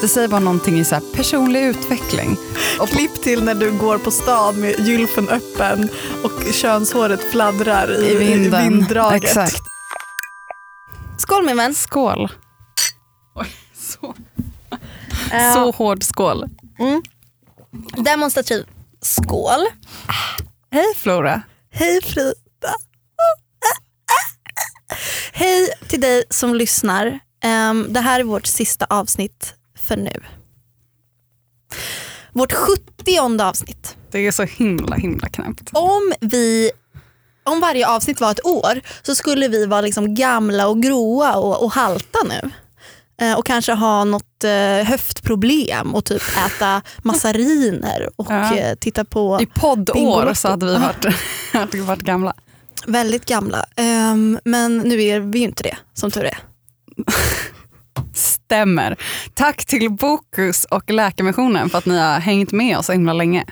Det säger bara någonting i så här personlig utveckling. Och klipp till när du går på stan med gylfen öppen och könshåret fladdrar i, I vinden. vinddraget. Exakt. Skål min vän. Skål. Oj, så, Eh, så hård skål. Demonstrativ skål. Hej Flora. Hej Frida. Hej till dig som lyssnar. Ehm, det här är vårt sista avsnitt för nu. Vårt 70 avsnitt. Det är så himla himla knäppt. Om vi om varje avsnitt var ett år så skulle vi vara liksom gamla och gråa och, och halta nu. Eh, och kanske ha något eh, höftproblem och typ äta massariner och Ja. eh, titta på I poddår så hade vi varit, hade vi varit gamla. väldigt gamla. Ehm, men nu är vi ju inte det, som tur är. Stämmer. Tack till Bokus och Läkarmissionen för att ni har hängt med oss så himla länge.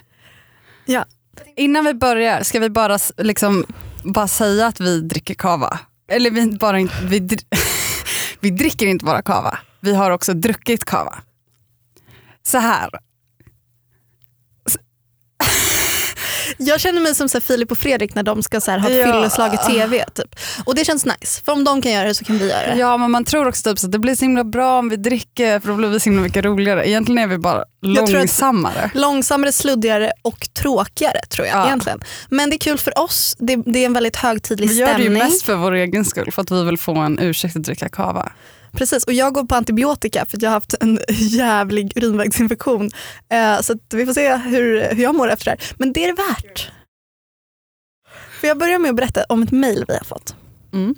Ja. Innan vi börjar ska vi bara, liksom, bara säga att vi dricker kava. Eller vi, bara inte, vi, vi dricker inte bara kava, vi har också druckit kava. Så här, Jag känner mig som så Filip och Fredrik när de ska så här, ha ett Ja. fylleslag i tv. Typ. Och det känns nice, för om de kan göra det så kan vi göra det. ja men man tror också typ så att det blir så himla bra om vi dricker för då blir vi så himla mycket roligare. Egentligen är vi bara långsammare. Långsammare, sluddigare och tråkigare tror jag Ja. egentligen. Men det är kul för oss, det, det är en väldigt högtidlig Vi gör det ju stämning. mest för vår egen skull, för att vi vill få en ursäkt att dricka kava. Precis, och jag går på antibiotika för jag har haft en jävlig urinvägsinfektion. Eh, så vi får se hur, hur jag mår efter det här. Men det är det värt. För jag börjar med att berätta om ett mejl vi har fått. Mm.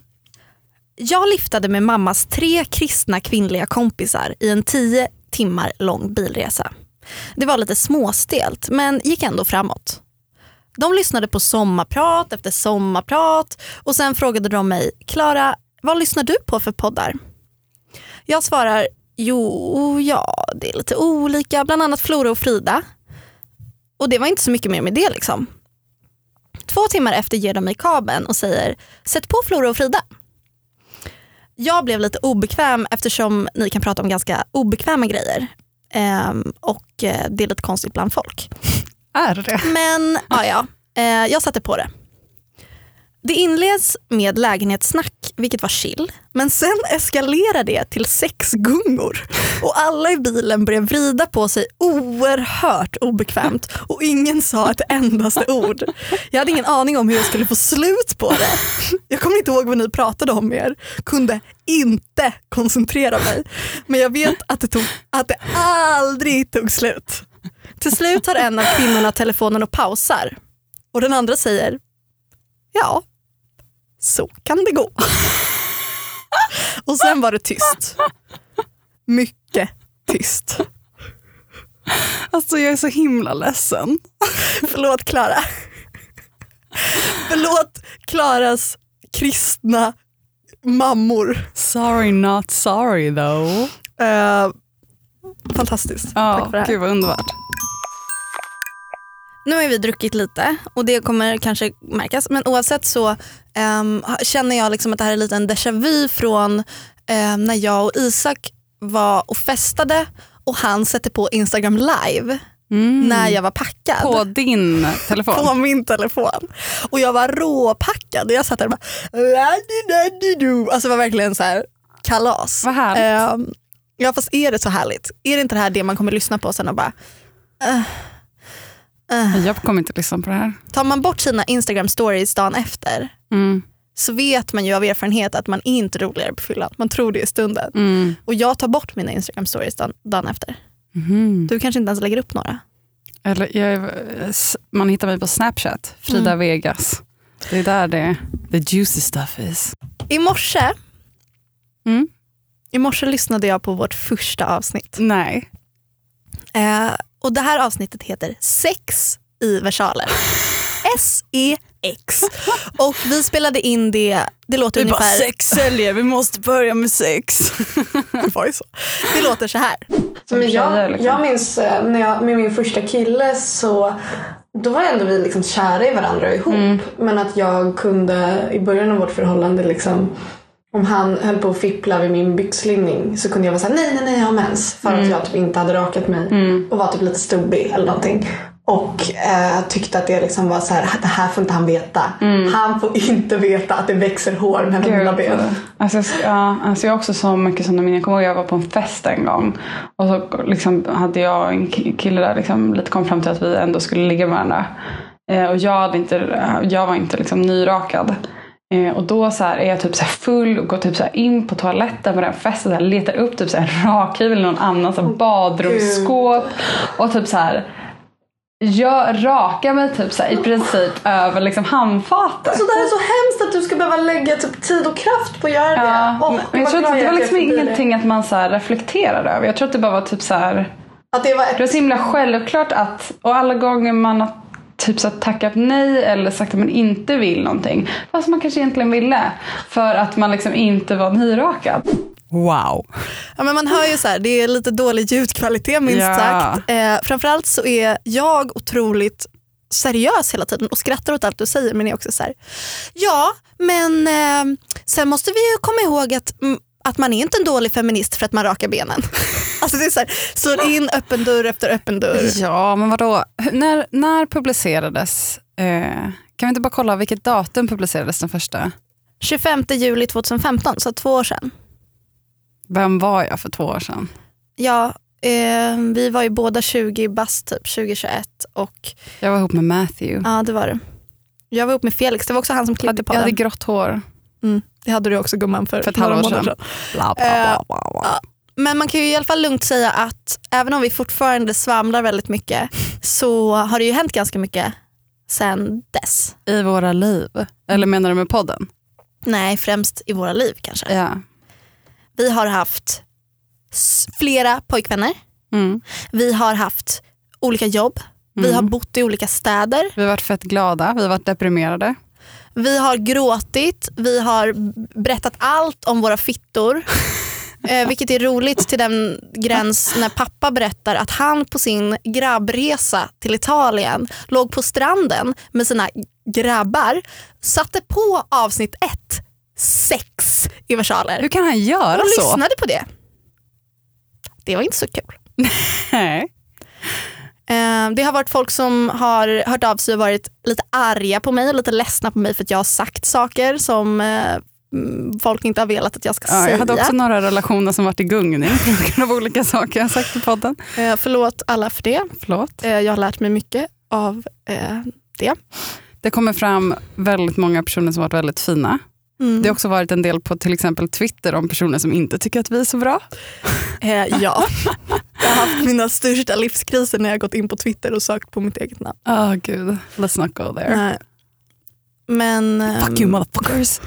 Jag liftade med mammas tre kristna kvinnliga kompisar i en tio timmar lång bilresa. Det var lite småstelt men gick ändå framåt. De lyssnade på sommarprat efter sommarprat och sen frågade de mig, Klara, vad lyssnar du på för poddar? Jag svarar, jo, ja, det är lite olika, bland annat Flora och Frida. Och det var inte så mycket mer med det liksom. Två timmar efter ger de mig kabeln och säger, sätt på Flora och Frida. Jag blev lite obekväm eftersom ni kan prata om ganska obekväma grejer. Ehm, och eh, det är lite konstigt bland folk. Är det? Men ja, ja. Eh, jag satte på det. Det inleds med lägenhetssnack, vilket var chill. Men sen eskalerar det till sexgungor. Och alla i bilen börjar vrida på sig oerhört obekvämt. Och ingen sa ett endaste ord. Jag hade ingen aning om hur jag skulle få slut på det. Jag kommer inte ihåg vad ni pratade om mer. Kunde inte koncentrera mig. Men jag vet att det, tog, att det aldrig tog slut. Till slut har en av kvinnorna telefonen och pausar. Och den andra säger, ja, så kan det gå. och sen var det tyst. Mycket tyst. Alltså jag är så himla ledsen. Förlåt Klara. Förlåt Klaras kristna mammor. Sorry not sorry though. Eh, fantastiskt. Tack Ja, för det här. gud vad underbart. Nu har vi druckit lite och det kommer kanske märkas. Men oavsett så ehm, känner jag liksom att det här är lite en déjà vu från ehm, när jag och Isak var och festade och han sätter på Instagram live Mm. när jag var packad. På din telefon? på min telefon. Och jag var råpackad och jag satt där och bara. Alltså det var verkligen så här kalas. Vad härligt. Ehm, ja fast är det så härligt? Är det inte det här det man kommer lyssna på sen och bara eh, eh. Jag kommer inte lyssna på det här. Tar man bort sina Instagram stories dagen efter Mm. så vet man ju av erfarenhet att man är inte roligare på fyllan. Man tror det i stunden. Mm. Och jag tar bort mina Instagram stories dagen, dagen efter. Mhm. Du kanske inte ens lägger upp några. Eller, jag, är- man hittar mig på Snapchat, Frida Mm. Vegas. Det är där det the juicy stuff is. I morse, Mm. I morse lyssnade jag på vårt första avsnitt. Nej. Eh, och Det här avsnittet heter Sex i versaler. E ex. Och vi spelade in det, det låter Vi bara ungefär... sex säljer, vi måste börja med sex. Det var ju så. Det låter så här. Men jag, liksom. jag minns eh, när jag, med min första kille så då var ändå vi liksom kära i varandra ihop. Mm. Men att jag kunde i början av vårt förhållande liksom om han höll på att fippla vid min byxlinning så kunde jag vara såhär nej nej nej jag har mens. För Mm. att jag typ inte hade rakat mig och var typ lite stubbig eller någonting. Och eh, tyckte att det liksom var så här, det här får inte han veta. Han får inte veta att det växer hår mellan mina ben. Alltså, ja, alltså jag har också så mycket sådana minnen. Jag kommer ihåg jag var på en fest en gång. Och så liksom hade jag en ki- kille där liksom lite kom fram till att vi ändå skulle ligga med varandra. Eh, och jag, hade inte, jag var inte liksom nyrakad. Eh, och då så här är jag typ så full och går typ så in på toaletten på den festen. och letar upp typ så här en rakhyvel eller någon annan så här badrumsskåp. Och typ så här jag rakar mig typ så i princip över liksom handfatet. Så det här är så hemskt att du ska behöva lägga typ tid och kraft på att göra det. Ja, Åh, men jag tror att det var liksom ingenting att man så reflekterade över. Jag tror att det bara var typ så. Det. Att det var Det var ett så himla självklart att, och alla gånger man typ så tackat nej eller sagt att man inte vill någonting. Fast man kanske egentligen ville. För att man liksom inte var nyrakad. Wow. Ja, men man hör ju så här, det är lite dålig ljudkvalitet minst Ja. sagt. Eh, framförallt så är jag otroligt seriös hela tiden och skrattar åt allt du säger men är också så här, ja men eh, sen måste vi ju komma ihåg att, mm, att man är inte en dålig feminist för att man rakar benen. alltså det är så här, slår in öppen dörr efter öppen dörr. Ja, men vadå? När, när publicerades, eh, kan vi inte bara kolla vilket datum publicerades den första? 25 juli 2015, så två år sedan. Vem var jag för två år sedan? Ja, eh, vi var ju båda 20 bast typ 2021 och Jag var ihop med Matthew. ja det var det. Jag var ihop med Felix, det var också han som klippte på jag hade grått hår Mm, det hade du också gumman för, för ett halvår månader sedan. Bla, bla, bla, bla, bla. Men man kan ju i alla fall lugnt säga att även om vi fortfarande svamlar väldigt mycket så har det ju hänt ganska mycket sen dess. I våra liv. Eller menar du med podden? Nej, främst i våra liv kanske. Ja. Vi har haft flera pojkvänner. Mm. Vi har haft olika jobb. Vi Mm. har bott i olika städer. Vi har varit fett glada, vi har varit deprimerade. Vi har gråtit. Vi har berättat allt om våra fittor. Eh, vilket är roligt till den gräns när pappa berättar att han på sin grabbresa till Italien låg på stranden med sina grabbar, satte på avsnitt ett, sex i versaler Hur kan han göra och så? lyssnade på det. Det var inte så kul. Nej. Eh, Det har varit folk som har hört av sig och varit lite arga på mig och lite ledsna på mig för att jag har sagt saker som eh, folk inte har velat att jag ska Ja, säga. jag hade också några relationer som varit i gungning på grund av olika saker jag sagt i podden. Eh, Förlåt alla för det. Förlåt. Eh, Jag har lärt mig mycket av eh, det. Det kommer fram väldigt många personer som varit väldigt fina. Mm. Det har också varit en del på till exempel Twitter om personer som inte tycker att vi är så bra. Eh, ja. Jag har haft mina största livskriser när jag gått in på Twitter och sökt på mitt eget namn. Åh gud, let's not go there. Nej. Men ehm, Fuck you motherfuckers.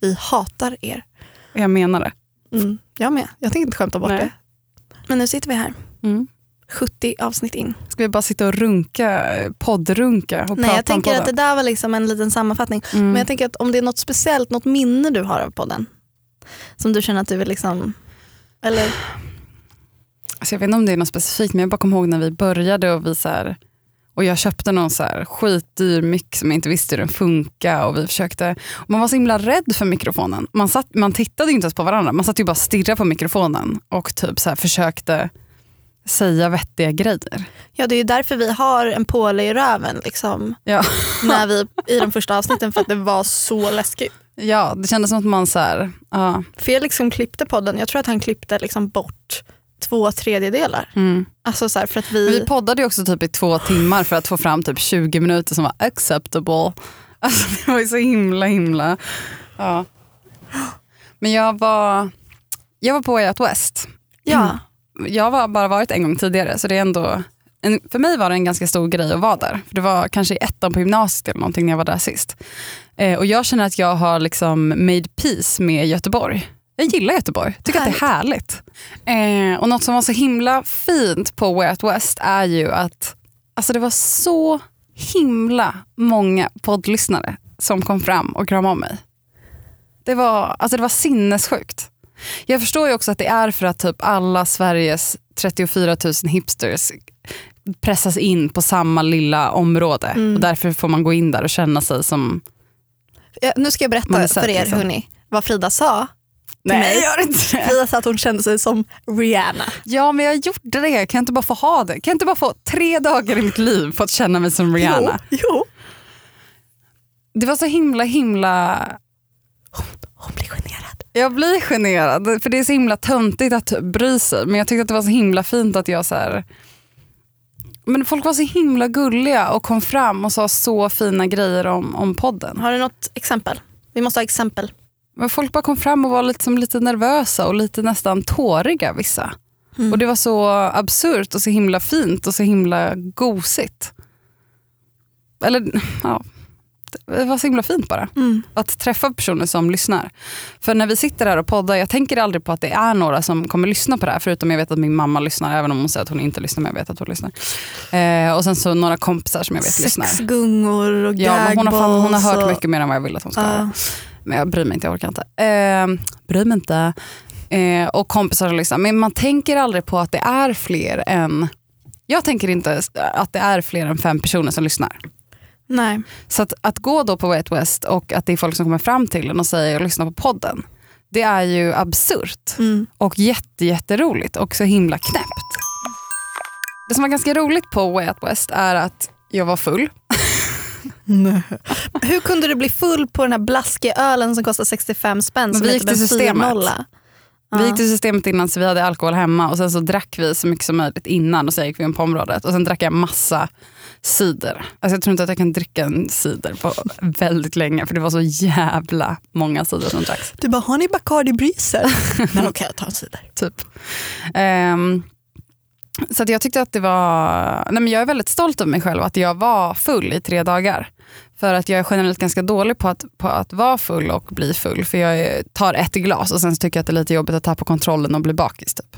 Vi hatar er. Jag menar det. Mm, jag med. Jag tänker inte skämta bort Nej. det. Men nu sitter vi här. Mm. 70 avsnitt in. Ska vi bara sitta och runka, poddrunka och Nej, prata jag tänker om att det där var liksom en liten sammanfattning. Mm. Men jag tänker att om det är något speciellt, något minne du har av podden. Som du känner att du vill liksom... Eller Alltså jag vet inte om det är något specifikt men jag bara kommer ihåg när vi började och vi så här, och jag köpte någon så här skitdyr mick som jag inte visste hur den funkar och vi försökte, och man var så himla rädd för mikrofonen. Man, satt, man tittade inte ens på varandra, man satt ju bara och stirrade på mikrofonen och typ så försökte säga vettiga grejer. Ja det är därför vi har en påle i röven liksom, Ja. när vi, i de första avsnitten för att det var så läskigt. ja, det kändes som att man så här, ja, Felix som klippte podden, jag tror att han klippte liksom bort två tredjedelar. mm. Alltså så här, för att Men vi, vi poddade ju också typ i två timmar för att få fram typ 20 minuter som var acceptable. Alltså det var ju så himla himla... Ja. Men jag var, jag var på Way Out West. ja, Jag har bara varit en gång tidigare så det är ändå... En, för mig var det en ganska stor grej att vara där. För Det var kanske i ettan på gymnasiet eller någonting när jag var där sist. Eh, och jag känner att jag har liksom made peace med Göteborg. Jag gillar Göteborg, tycker att det är härligt. Eh, och något som var så himla fint på Way Out West är ju att alltså det var så himla många poddlyssnare som kom fram och kramade om mig. Det var, alltså det var sinnessjukt. Jag förstår ju också att det är för att typ alla Sveriges 34 000 hipsters pressas in på samma lilla område. Mm. Och därför får man gå in där och känna sig som... Ja, nu ska jag berätta för er liksom. hörni, vad Frida sa. Nej, mig. gör inte det. Frida sa att hon kände sig som Rihanna. Ja, men jag gjorde det. Kan jag inte bara få ha det? Kan jag inte bara få tre dagar i mitt liv för att känna mig som Rihanna? Jo, jo. Det var så himla, himla... Hon blir generad. Jag blir generad, för det är så himla töntigt att bry sig. Men jag tyckte att det var så himla fint att jag så här... Men folk var så himla gulliga och kom fram och sa så fina grejer om, om podden. Har du något exempel? Vi måste ha exempel. Men folk bara kom fram och var lite, som lite nervösa och lite nästan tåriga vissa. Mm. Och det var så absurt och så himla fint och så himla gosigt. Eller ja, det var så himla fint bara. Mm. Att träffa personer som lyssnar. För när vi sitter här och poddar, jag tänker aldrig på att det är några som kommer lyssna på det här. Förutom jag vet att min mamma lyssnar, även om hon säger att hon inte lyssnar. Men jag vet att hon lyssnar. Eh, och sen så några kompisar som jag vet lyssnar. Sexgungor och Ja, men hon, har fan, hon har gagballs hört mycket mer än vad jag vill att hon ska Ja. höra. Men jag bryr mig inte, jag orkar inte. Eh, bryr mig inte. Eh, och kompisar som lyssnar. Men man tänker aldrig på att det är fler än... Jag tänker inte att det är fler än fem personer som lyssnar. Nej. Så att, att gå då på Way Out West och att det är folk som kommer fram till en och säger lyssna på podden. Det är ju absurt Mm. och jätte, jätteroligt och så himla knäppt. Det som var ganska roligt på Way Out West är att jag var full. Hur kunde du bli full på den här blaskiga ölen som kostar 65 spänn? Som vi gick till systemet. 4-0? Vi gick till systemet innan så vi hade alkohol hemma och sen så drack vi så mycket som möjligt innan och sen gick vi in på området. Och sen drack jag massa cider. Alltså jag tror inte att jag kan dricka en cider på väldigt länge för det var så jävla många cider som dracks. Du bara, har ni Bacardi Breezer? Men okej, jag tar en cider. Typ. Ehm, så att jag tyckte att det var, nej men jag är väldigt stolt över mig själv att jag var full i tre dagar. För att jag är generellt ganska dålig på att, på att vara full och bli full. För jag tar ett glas och sen tycker jag att det är lite jobbigt att tappa kontrollen och bli bakis. Typ.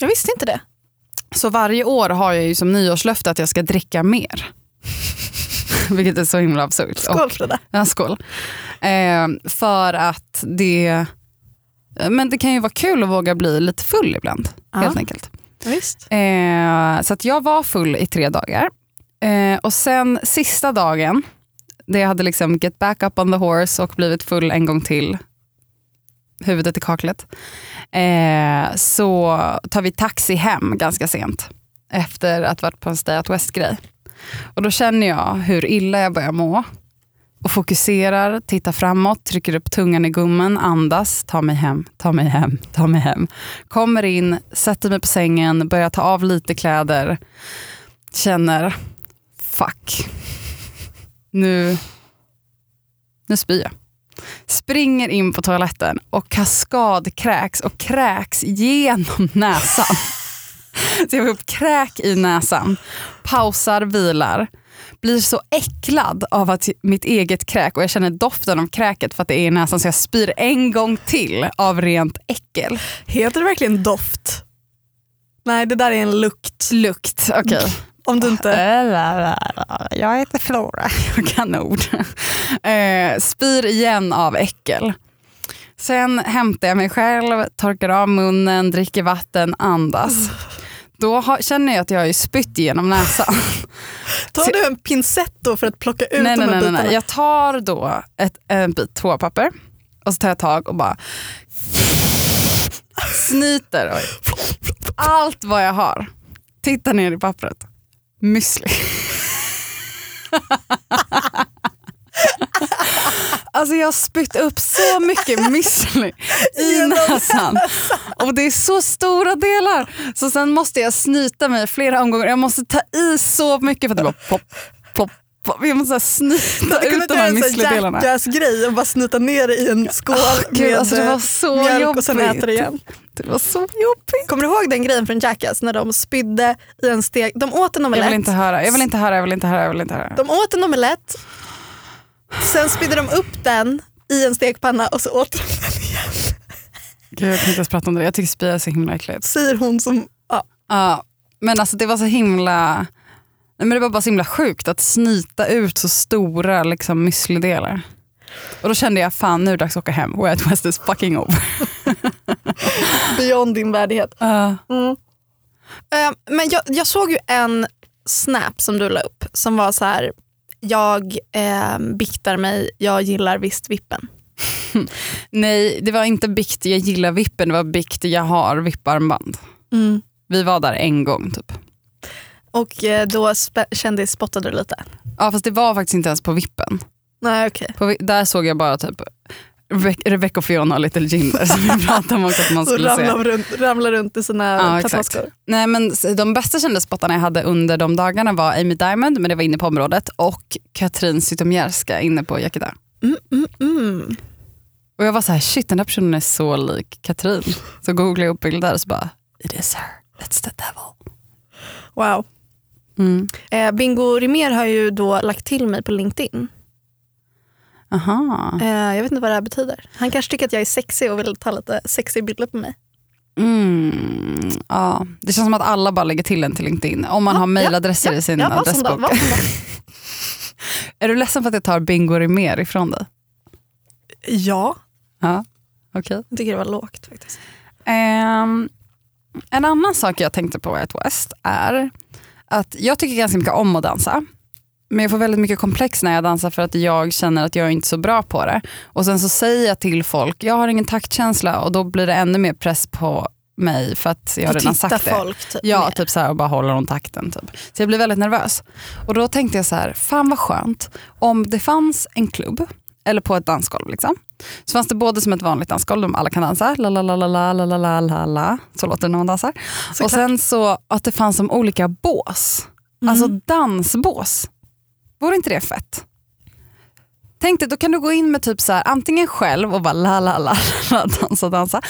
Jag visste inte det. Så varje år har jag ju som nyårslöfte att jag ska dricka mer. Vilket är så himla absurt. Skål Frida. ja, skål. Eh, för att det, men det kan ju vara kul att våga bli lite full ibland. Ja. Helt enkelt. Visst. Eh, så att jag var full i tre dagar. Eh, och sen sista dagen, där jag hade liksom get back up on the horse och blivit full en gång till, huvudet i kaklet, eh, så tar vi taxi hem ganska sent efter att varit på en Stay Out West-grej. Och då känner jag hur illa jag börjar må och fokuserar, tittar framåt, trycker upp tungan i gummen, andas, tar mig hem, tar mig hem, tar mig hem. Kommer in, sätter mig på sängen, börjar ta av lite kläder, känner fuck, nu, nu spyr jag. Springer in på toaletten och kaskadkräks och kräks genom näsan. Så jag får upp kräk i näsan, pausar, vilar, blir så äcklad av att mitt eget kräk och jag känner doften av kräket för att det är i näsan så jag spyr en gång till av rent äckel. Heter det verkligen doft? Nej, det där är en lukt. Lukt, okej. Om du inte... Jag heter Flora, jag kan ord. Eh, spyr igen av äckel. Sen hämtar jag mig själv, torkar av munnen, dricker vatten, andas. Då har, känner jag att jag har ju spytt genom näsan. Tar du en pincett då för att plocka ut nej, de här nej, bitarna? nej. Jag tar då ett, en bit toapapper och så tar jag tag och bara snyter allt vad jag har. Titta ner i pappret. Müsli. Alltså jag har spytt upp så mycket müsli i näsan. Och det är så stora delar. Så sen måste jag snyta mig flera omgångar. Jag måste ta i så mycket för att det bara plopp, plopp, Jag måste snyta kunde ut de göra här en sån müsli-delarna. jackass-grej och bara snuta ner det i en skål Gud, med alltså det var så mjölk jobbigt. och sen äter det igen. Det var så jobbigt. Kommer du ihåg den grejen från Jackass när de spydde i en steg? De åt en Jag omelett. vill inte höra, jag vill inte höra, jag vill inte höra. Jag vill inte höra. De åt en omelett, sen spydde de upp den i en stekpanna och så åt de den igen. Gud, jag kan inte ens prata om det. Jag tycker spya är så himla äckligt. Säger hon som, ja. Ja, men alltså det var så himla... Nej, men det var bara så himla sjukt att snyta ut så stora liksom, müslidelar. Och då kände jag fan nu är det dags att åka hem. Way Out West is fucking over. Beyond din värdighet. Uh, Eh, men jag, jag såg ju en snap som du la upp som var så här. Jag eh, biktar mig, jag gillar visst vippen. nej, det var inte bikt jag gillar vippen, det var bikt jag har vipparmband. Vi var där en gång typ. Och eh, då kände spottade du lite? Ja fast det var faktiskt inte ens på vippen. Nej okej. På, där såg jag bara typ Rebe- Rebecca och Fiona och Little Jinder som vi pratade om också att man skulle se. ramlar runt, ramlar runt i sina Ja. Nej, men de bästa kändisspottarna jag hade under de dagarna var Amy Diamond, men det var inne på området, och Katrin Zytomierska inne på Yakida. Mm, mm, mm. Och jag var så här, shit den där personen är så lik Katrin. Så googlade jag upp bilder och så bara, it is her, that's the devil. Wow. Mm. Eh, Bingo Rimér har ju då lagt till mig på LinkedIn. Aha. Eh, jag vet inte vad det här betyder. Han kanske tycker att jag är sexig och vill ta lite sexiga bilder på mig. Mm. Ja. Det känns som att alla bara lägger till en till LinkedIn. Om man har mailadresser i sin ja, adressbok. då. är du ledsen för att jag tar Bingo Rimér ifrån dig? Ja, Ja, okej. jag tycker det var lågt faktiskt. Ehm, en annan sak jag tänkte på i At West är att jag tycker ganska mycket om att dansa. Men jag får väldigt mycket komplex när jag dansar för att jag känner att jag är inte är så bra på det. Och sen så säger jag till folk, jag har ingen taktkänsla och då blir det ännu mer press på mig för att jag har redan sagt det. folk typ Ja, mer. typ så här och bara håller om takten. Typ. Så jag blir väldigt nervös. Och då tänkte jag så här, fan vad skönt om det fanns en klubb, eller på ett dansgolv liksom. Så fanns det både som ett vanligt dansgolv, där alla kan dansa, la la la la la la la la la så låter det när man dansar. Och sen så att det fanns som olika bås, alltså dansbås. Vore inte det fett? Tänk dig, då kan du gå in med typ så här, antingen själv och bara la la la la dansa dansa.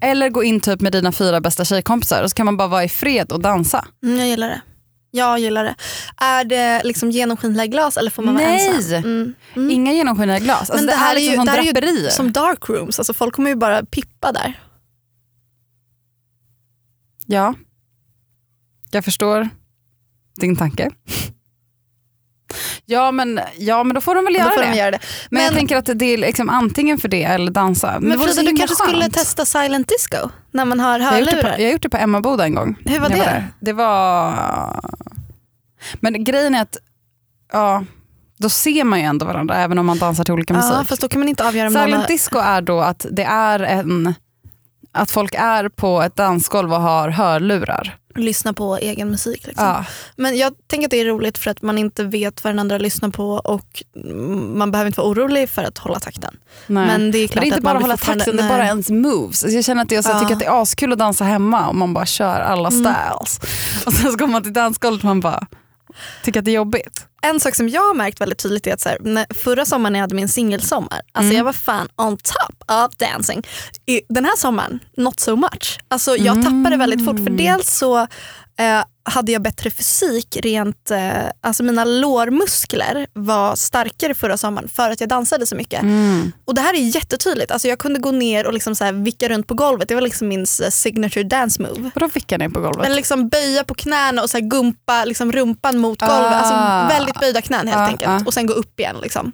Eller gå in typ med dina fyra bästa tjejkompisar och så kan man bara vara i fred och dansa. Mm, jag gillar det. Jag gillar det. Är det liksom genomskinliga glas eller får man vara Nej! ensam? Mm. Mm. Inga genomskinliga glas. Alltså Men det, det här är liksom ju, som det här är ju som dark rooms, alltså folk kommer ju bara pippa där. Ja, jag förstår din tanke. Ja men, ja men då får de väl göra får det. de göra det. Men, jag Men- tänker att det är liksom antingen för det eller dansa. Men så Frida, du kanske skulle skönt. testa silent disco när man har jag har, gjort det hörlurar? på, jag gjort det på Emmaboda en gång. Hur var jag det? där. Det var... Men grejen är att ja, då ser man ju ändå varandra även om man dansar till olika musik. Ja, fast då kan man inte avgöra om Silent har... disco är då att det är en att folk är på ett dansgolv och har hörlurar. lyssnar på egen musik. Liksom. Ja. Men jag tänker att det är roligt för att man inte vet vad den andra lyssnar på och mm, man behöver inte vara orolig för att hålla takten. Nej. Men det är klart det är inte bara att hålla takten, det är bara nej. ens moves. Alltså jag känner att jag så Ja. tycker att det är askul att dansa hemma om man bara kör alla Mm. styles. Och sen så kommer man till dansgolvet och man bara tycker att det är jobbigt. En sak som jag har märkt väldigt tydligt är att så här, förra sommaren när jag hade min singelsommar, alltså jag var fan on top of dancing. Den här sommaren, not so much. Alltså jag tappade väldigt fort för dels så eh, hade jag bättre fysik rent, eh, alltså mina lårmuskler var starkare förra sommaren för att jag dansade så mycket. Och det här är jättetydligt, alltså jag kunde gå ner och liksom så här vicka runt på golvet, det var liksom min eh, signature dance move. Vadå vickar ner på golvet? Eller liksom böja på knäna och så gumpa liksom rumpan mot golvet. Ah. Alltså väldigt böjda knän helt Ah, enkelt. ah. Och sen gå upp igen. Liksom.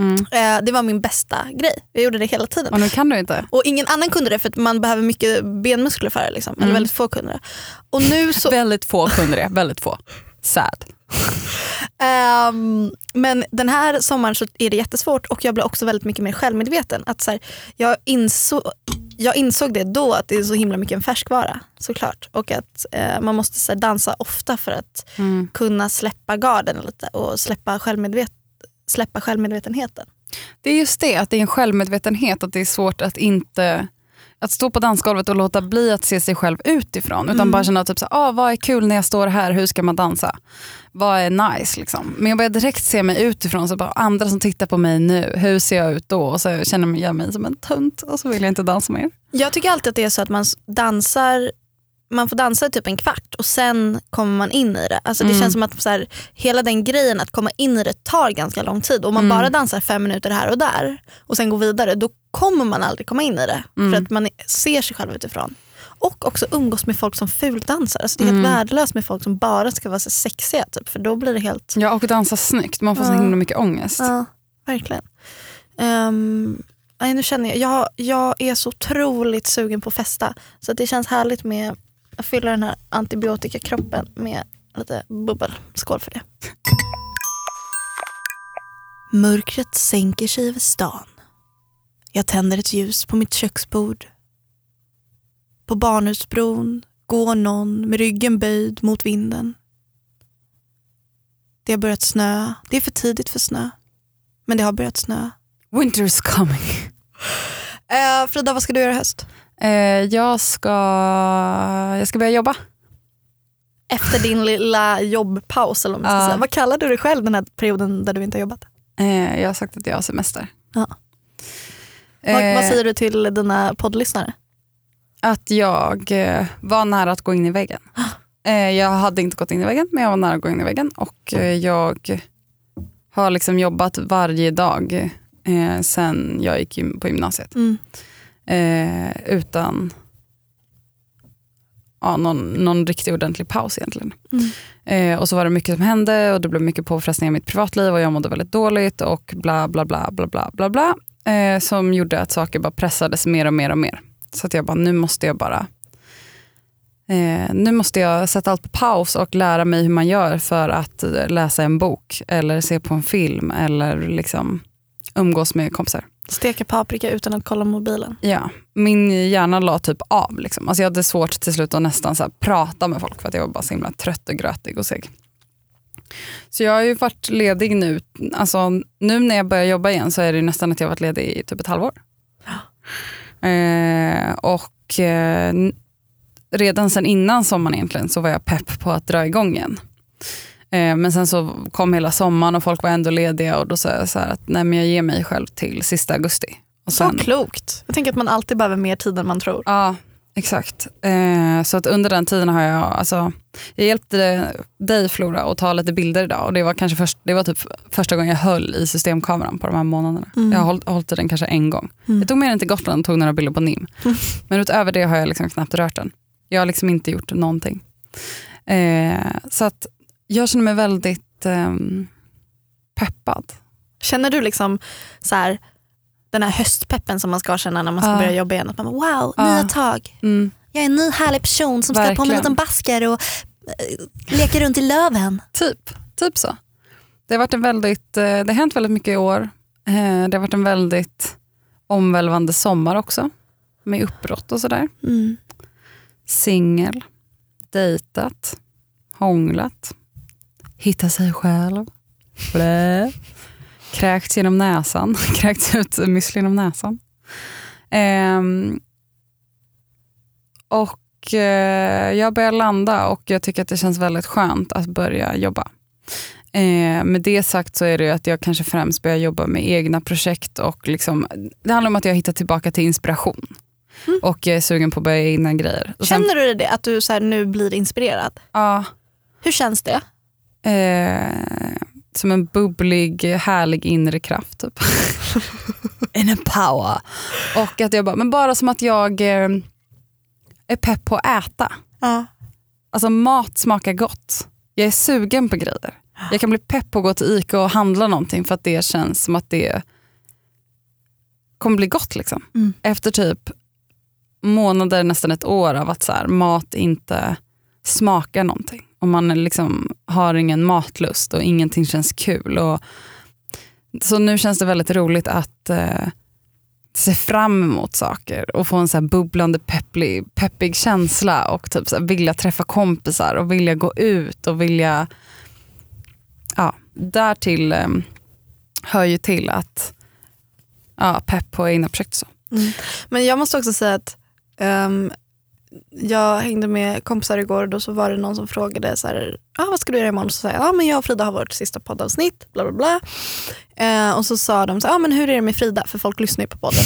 Mm. Det var min bästa grej. Jag gjorde det hela tiden. Och nu kan du inte. Och ingen annan kunde det för att man behöver mycket benmuskler för det. Liksom. Mm. Eller väldigt få kunde det. Och nu så, Väldigt få kunde det, väldigt få. Sad. ehm, men den här sommaren så är det jättesvårt och jag blev också väldigt mycket mer självmedveten. Att så här, jag, insåg, jag insåg det då att det är så himla mycket en färskvara såklart. Och att eh, man måste så här, dansa ofta för att Mm. kunna släppa garden lite och släppa, självmedvet släppa självmedvetenheten. Det är just det, att det är en självmedvetenhet, att det är svårt att inte att stå på dansgolvet och låta bli att se sig själv utifrån. Utan Mm. bara känna typ så, ah, vad är kul när jag står här, hur ska man dansa? Vad är nice? Liksom. Men jag börjar direkt se mig utifrån, så bara, andra som tittar på mig nu, hur ser jag ut då? Och så känner jag mig som en tunt och så vill jag inte dansa mer. Jag tycker alltid att det är så att man dansar man får dansa i typ en kvart och sen kommer man in i det. Alltså det Mm. känns som att så här, hela den grejen att komma in i det tar ganska lång tid. Om man Mm. bara dansar fem minuter här och där och sen går vidare då kommer man aldrig komma in i det. Mm. För att man ser sig själv utifrån. Och också umgås med folk som fuldansar. Alltså det är helt Mm. värdelöst med folk som bara ska vara så sexiga. Typ, för då blir det helt... Ja, och dansa snyggt. Man får så himla mycket ångest. Ja, verkligen. Um, nej, nu känner jag, jag, jag är så otroligt sugen på att festa. Så att det känns härligt med fylla den här antibiotikakroppen med lite bubbel. Skål för det. Mörkret sänker sig över stan. Jag tänder ett ljus på mitt köksbord. På Barnhusbron går någon med ryggen böjd mot vinden. Det har börjat snöa. Det är för tidigt för snö. Men det har börjat snöa. Winter's coming. Eh, Frida, vad ska du göra i höst? Eh, jag, ska, jag ska börja jobba. Efter din lilla jobbpaus, eller vad Ja. Vad kallar du dig själv den här perioden där du inte har jobbat? Eh, jag har sagt att jag har semester. Ja. Eh, Vad, vad säger du till dina poddlyssnare? Att jag eh, var nära att gå in i väggen. Eh, jag hade inte gått in i väggen, men jag var nära att gå in i väggen. Och eh, jag har liksom jobbat varje dag eh, sen jag gick på gymnasiet. Mm. Eh, utan ja, någon, någon riktigt ordentlig paus egentligen. Mm. Eh, och så var det mycket som hände och det blev mycket påfrestningar i mitt privatliv och jag mådde väldigt dåligt och bla bla bla bla bla bla bla. Eh, som gjorde att saker bara pressades mer och mer och mer. Så att jag bara, nu måste jag bara eh, nu måste jag sätta allt på paus och lära mig hur man gör för att läsa en bok eller se på en film eller liksom umgås med kompisar. Steka paprika utan att kolla mobilen. Ja, min hjärna la typ av. Liksom. Alltså jag hade svårt till slut att nästan så prata med folk för att jag var bara så himla trött och grötig och seg. Så jag har ju varit ledig nu. Alltså, nu när jag börjar jobba igen så är det nästan att jag har varit ledig i typ ett halvår. Eh, och eh, redan sen innan sommaren egentligen så var jag pepp på att dra igång igen. Eh, men sen så kom hela sommaren och folk var ändå lediga och då sa jag så att nej men jag ger mig själv till sista augusti. Och Så klokt. Jag tänker att man alltid behöver mer tid än man tror. Ja, exakt. Eh, så att under den tiden har jag, alltså, jag hjälpte dig Flora att ta lite bilder idag och det var, kanske först, det var typ första gången jag höll i systemkameran på de här månaderna. Mm. Jag har hållit, hållit i den kanske en gång. Mm. Jag tog med den till Gotland och tog några bilder på NIM. Men utöver det har jag liksom knappt rört den. Jag har liksom inte gjort någonting. Eh, så att jag känner mig väldigt ehm, peppad. Känner du liksom så här, den här höstpeppen som man ska känna när man ska Ja. börja jobba igen? Att man bara, wow, Ja. nya tag. Mm. Jag är en ny härlig person som ska på mig en Verkligen. liten basker och eh, leka runt i löven. Typ, typ så. Det har, varit en väldigt, eh, det har hänt väldigt mycket i år. Eh, Det har varit en väldigt omvälvande sommar också. Med uppbrott och sådär. Mm. Singel, dejtat, hånglat, hittat sig själv. Blä. Kräkts genom näsan, kräkts ut müsli genom näsan. Ehm, och eh, jag börjar landa och jag tycker att det känns väldigt skönt att börja jobba. Eh, med det sagt så är det att jag kanske främst börjar jobba med egna projekt och liksom, det handlar om att jag hittar tillbaka till inspiration. Och jag är sugen på att börja egna grejer. Och sen- Känner du det, att du så nu blir inspirerad? Ja, Hur känns det? Eh, som en bubblig, härlig inre kraft. Typ. Inner power. Och att jag bara, men bara som att jag eh, är pepp på att äta. Ja. Alltså mat smakar gott. Jag är sugen på grejer. Jag kan bli pepp på att gå till Ica och handla någonting för att det känns som att det kommer bli gott. Liksom. Mm. Efter typ månader, nästan ett år av att så här, mat inte smakar någonting. Och man liksom har ingen matlust och ingenting känns kul. Och, så nu känns det väldigt roligt att eh, se fram emot saker och få en så här bubblande pepplig, peppig känsla och typ så här vilja träffa kompisar och vilja gå ut och vilja... Ja, därtill eh, hör ju till att ja, pepp på egna projekt. Så. Mm. Men jag måste också säga att um, jag hängde med kompisar igår och då så var det någon som frågade så här, ah, vad ska du göra imorgon? Så sa jag, ah, men jag och Frida har vårt sista poddavsnitt. Bla, bla, bla. Eh, och så sa de, så, ah, men hur är det med Frida? För folk lyssnar ju på podden.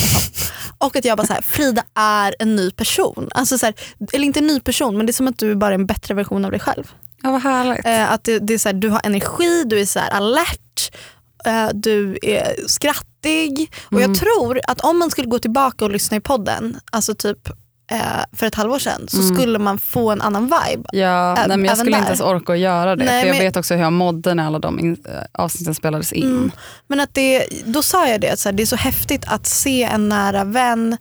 Och, och att jag bara, så här, Frida är en ny person. Alltså, så här, eller inte en ny person, men det är som att du bara är en bättre version av dig själv. Ja, vad härligt. Eh, att det, det är så här, du har energi, du är så här alert, eh, du är skrattig. Och Mm. jag tror att om man skulle gå tillbaka och lyssna i podden, alltså typ för ett halvår sedan så skulle man få en annan vibe. Ja, Ä- nej, men jag skulle inte där. ens orka att göra det. Nej, för jag men- vet också hur jag mådde när alla de in, äh, avsnitten spelades in. Mm. Men att det, då sa jag det, att så här, det är så häftigt att se en nära vän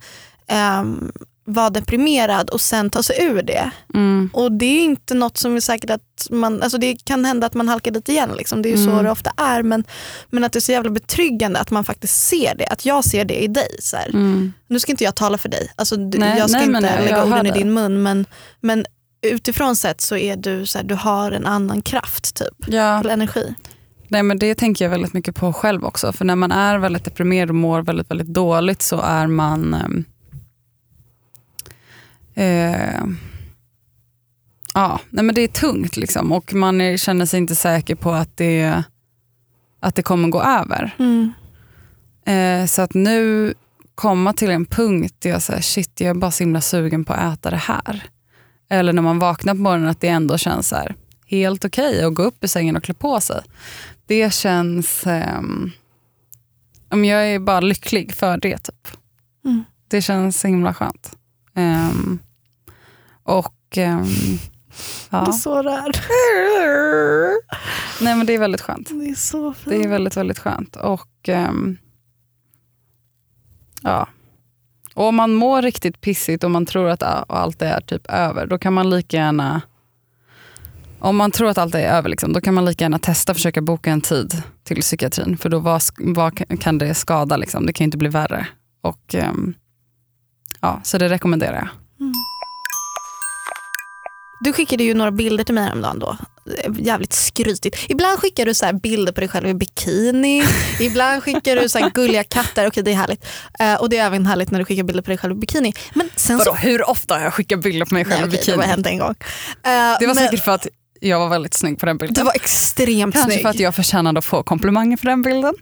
ehm, vara deprimerad och sen ta sig ur det. Mm. Och det är inte något som är säkert att man, alltså det kan hända att man halkar dit igen. Liksom. Det är ju så Mm. det ofta är. Men, men att det är så jävla betryggande att man faktiskt ser det. Att jag ser det i dig. Så. Mm. Nu ska inte jag tala för dig. Alltså, Nej, jag ska nej, inte jag lägga orden i din mun. Men, men utifrån sett så är du så här, du har en annan kraft typ. Ja. Eller energi. Nej, men det tänker jag väldigt mycket på själv också. För när man är väldigt deprimerad och mår väldigt, väldigt dåligt så är man... Eh, ja, nej, men det är tungt liksom och man är, känner sig inte säker på att det, att det kommer gå över. Mm. Eh, så att nu komma till en punkt där jag säger shit jag är bara så himla sugen på att äta det här. Eller när man vaknar på morgonen att det ändå känns så här, helt okej att gå upp i sängen och klä på sig. Det känns, men jag är bara lycklig för det. Typ. Mm. Det känns så himla skönt. Ehm, och ehm, Jag är ja. så rörd. Nej men det är väldigt skönt. Det är så fint. Det är väldigt, väldigt skönt. Och ehm, ja. Och om man mår riktigt pissigt och man tror att allt är typ över, då kan man lika gärna om man tror att allt är över, liksom, då kan man lika gärna testa försöka boka en tid till psykiatrin. För då vad, vad ka- kan det skada? Liksom? Det kan inte bli värre. Och, ehm, ja, så det rekommenderar jag. Du skickade ju några bilder till mig häromdagen då. Jävligt skrytigt. Ibland skickar du så bilder på dig själv i bikini. Ibland skickar du så här gulliga katter. Okej det är härligt. Eh, och det är även härligt när du skickar bilder på dig själv i bikini. Men sen så... hur ofta har jag skickat bilder på mig Nej, själv i okej, det bikini? har hänt en gång. Eh, Det var men säkert för att jag var väldigt snygg på den bilden. Du var extremt Kanske snygg. för att jag förtjänade att få komplimanger för den bilden.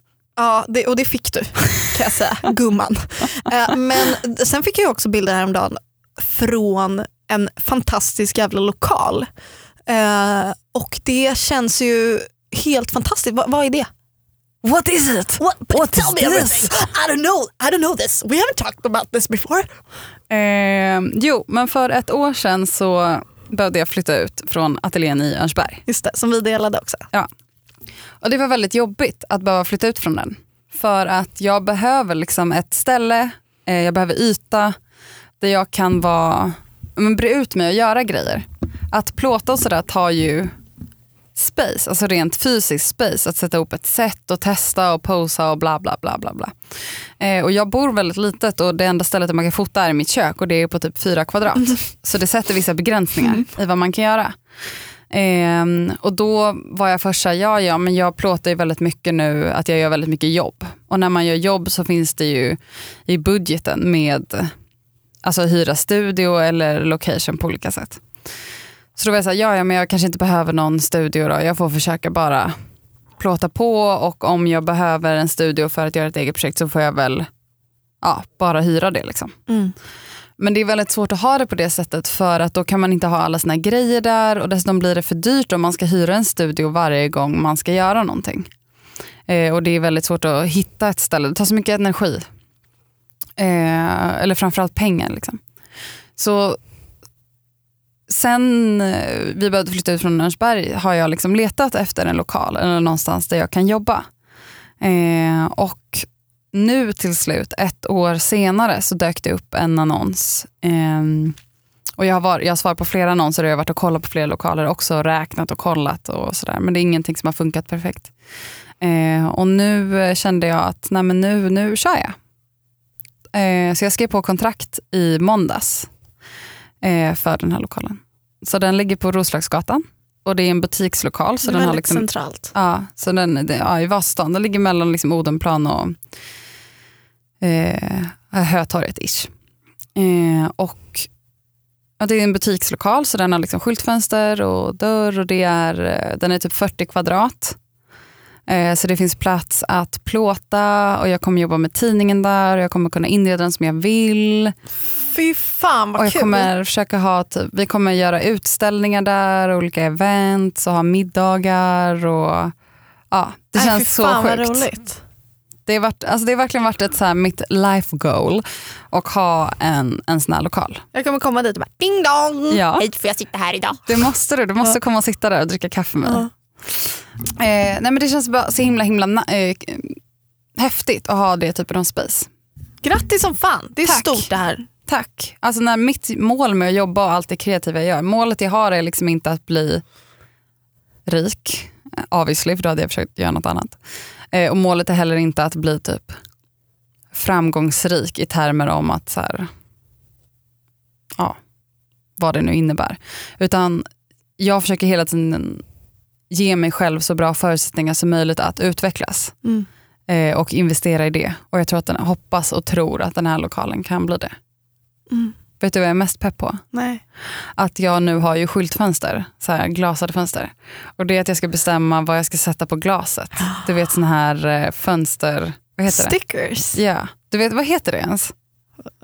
Ja, det, och det fick du kan jag säga. Gumman. Eh, men sen fick jag också bilder häromdagen från en fantastisk jävla lokal. Eh, och det känns ju helt fantastiskt. Va, vad är det? What is it? What, What tell me this? I don't know. I don't know this. We haven't talked about this before. Eh, jo, men för ett år sedan så behövde jag flytta ut från ateljén i Örnsberg. Just det, som vi delade också. Och det var väldigt jobbigt att behöva flytta ut från den. För att jag behöver liksom ett ställe, eh, jag behöver yta där jag kan vara, men bre ut mig och göra grejer. Att plåta och sådär tar ju space, alltså rent fysiskt space. Att sätta ihop ett set och testa och posa och bla bla bla bla. bla. Eh, och jag bor väldigt litet och det enda stället där man kan fota är mitt kök och det är på typ fyra kvadrat. Så det sätter vissa begränsningar i vad man kan göra. Ehm, och då var jag först såhär, ja ja men jag plåtar ju väldigt mycket nu att jag gör väldigt mycket jobb. Och när man gör jobb så finns det ju i budgeten med alltså hyra studio eller location på olika sätt. Så då var jag såhär, ja ja men jag kanske inte behöver någon studio då, jag får försöka bara plåta på och om jag behöver en studio för att göra ett eget projekt så får jag väl ja, bara hyra det. Liksom. Mm. Men det är väldigt svårt att ha det på det sättet för att då kan man inte ha alla sina grejer där och dessutom blir det för dyrt om man ska hyra en studio varje gång man ska göra någonting. Eh, och det är väldigt svårt att hitta ett ställe, det tar så mycket energi. Eh, eller framförallt pengar. Liksom. Så sen eh, vi började flytta ut från Örnsberg har jag liksom letat efter en lokal eller någonstans där jag kan jobba. Eh, och nu till slut, ett år senare, så dök det upp en annons. Ehm, och jag har, var, jag har svarat på flera annonser och jag har varit och kollat på flera lokaler också, och räknat och kollat och sådär. Men det är ingenting som har funkat perfekt. Eh, och nu kände jag att nej men nu, nu kör jag. Eh, så jag skrev på kontrakt i måndags eh, för den här lokalen. Så den ligger på Roslagsgatan och det är en butikslokal. Så det är den har väldigt liksom, centralt. Ja, så den, det, ja, i Vasastan. Den ligger mellan liksom Odenplan och eh, Hötorget ish. Eh, och ja, det är en butikslokal så den har liksom skyltfönster och dörr och det är, eh, den är typ 40 kvadrat. Eh, så det finns plats att plåta och jag kommer jobba med tidningen där och jag kommer kunna inreda den som jag vill. Fy fan vad Och jag kul. kommer försöka ha, typ, vi kommer göra utställningar där, olika events och ha middagar och ja, det Nej, känns så fan, vad sjukt. roligt. Det, är varit, alltså det har verkligen varit ett så här, mitt life goal och ha en, en sån här lokal. Jag kommer komma dit och bara ding dong. Ja. Hej får jag sitta här idag? Det måste du. Du måste komma och sitta där och dricka kaffe med mig. Eh, nej men det känns bara så himla himla eh, häftigt att ha det typen av space. Grattis som fan. Det är Tack. stort det här. Tack. Alltså när mitt mål med att jobba och allt det kreativa jag gör, målet jag har är liksom inte att bli rik, eh, obviously, för då hade jag försökt göra något annat. Eh, och målet är heller inte att bli typ framgångsrik i termer om att så här, ja, vad det nu innebär. Utan jag försöker hela tiden ge mig själv så bra förutsättningar som möjligt att utvecklas. Mm. Eh, och investera i det. Och jag tror att den, hoppas och tror att den här lokalen kan bli det. Mm. Vet du vad jag är mest pepp på? Nej. Att jag nu har ju skyltfönster, så här glasade fönster. Och det är att jag ska bestämma vad jag ska sätta på glaset. Du vet sån här eh, fönster, vad heter det? Stickers. Ja, du vet vad heter det ens?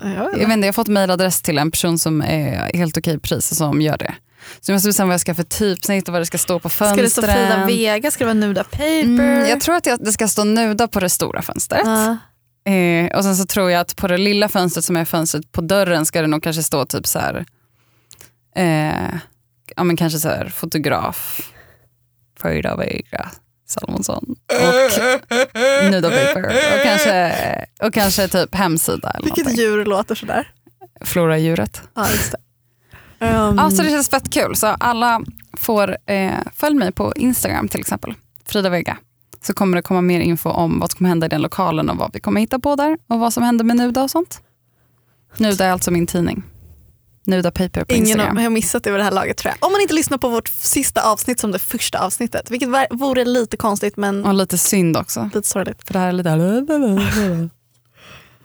Jag vet Jag, inte. vet inte, jag har fått mailadress till en person som är helt okej pris och som gör det. Så jag måste bestämma vad jag ska för typsnitt och vad det ska stå på Ska fönstren. det stå Frida Vega? Ska det vara Nuda Paper? Mm, jag tror att det ska stå nuda på det stora fönstret. Ja. Eh, och sen så tror jag att på det lilla fönstret som är fönstret på dörren ska det nog kanske stå typ så här. Eh, ja men kanske så här fotograf. Frida Vega Salomonsson. Och Nuda Paper. Och kanske, och kanske typ hemsida eller Vilket någonting. djur låter sådär? Floradjuret. Ja, just det. Um, Ja, så det känns fett kul. Så alla får eh, följ mig på Instagram till exempel. Frida Vega. Så kommer det komma mer info om vad som kommer hända i den lokalen och vad vi kommer hitta på där. Och vad som händer med Nuda och sånt. Nuda är alltså min tidning. Nuda Paper på Ingen Instagram. har missat det vid det här laget tror jag. Om man inte lyssnar på vårt sista avsnitt som det första avsnittet. Vilket vore lite konstigt men Och lite synd också. lite sorgligt. För det här är lite...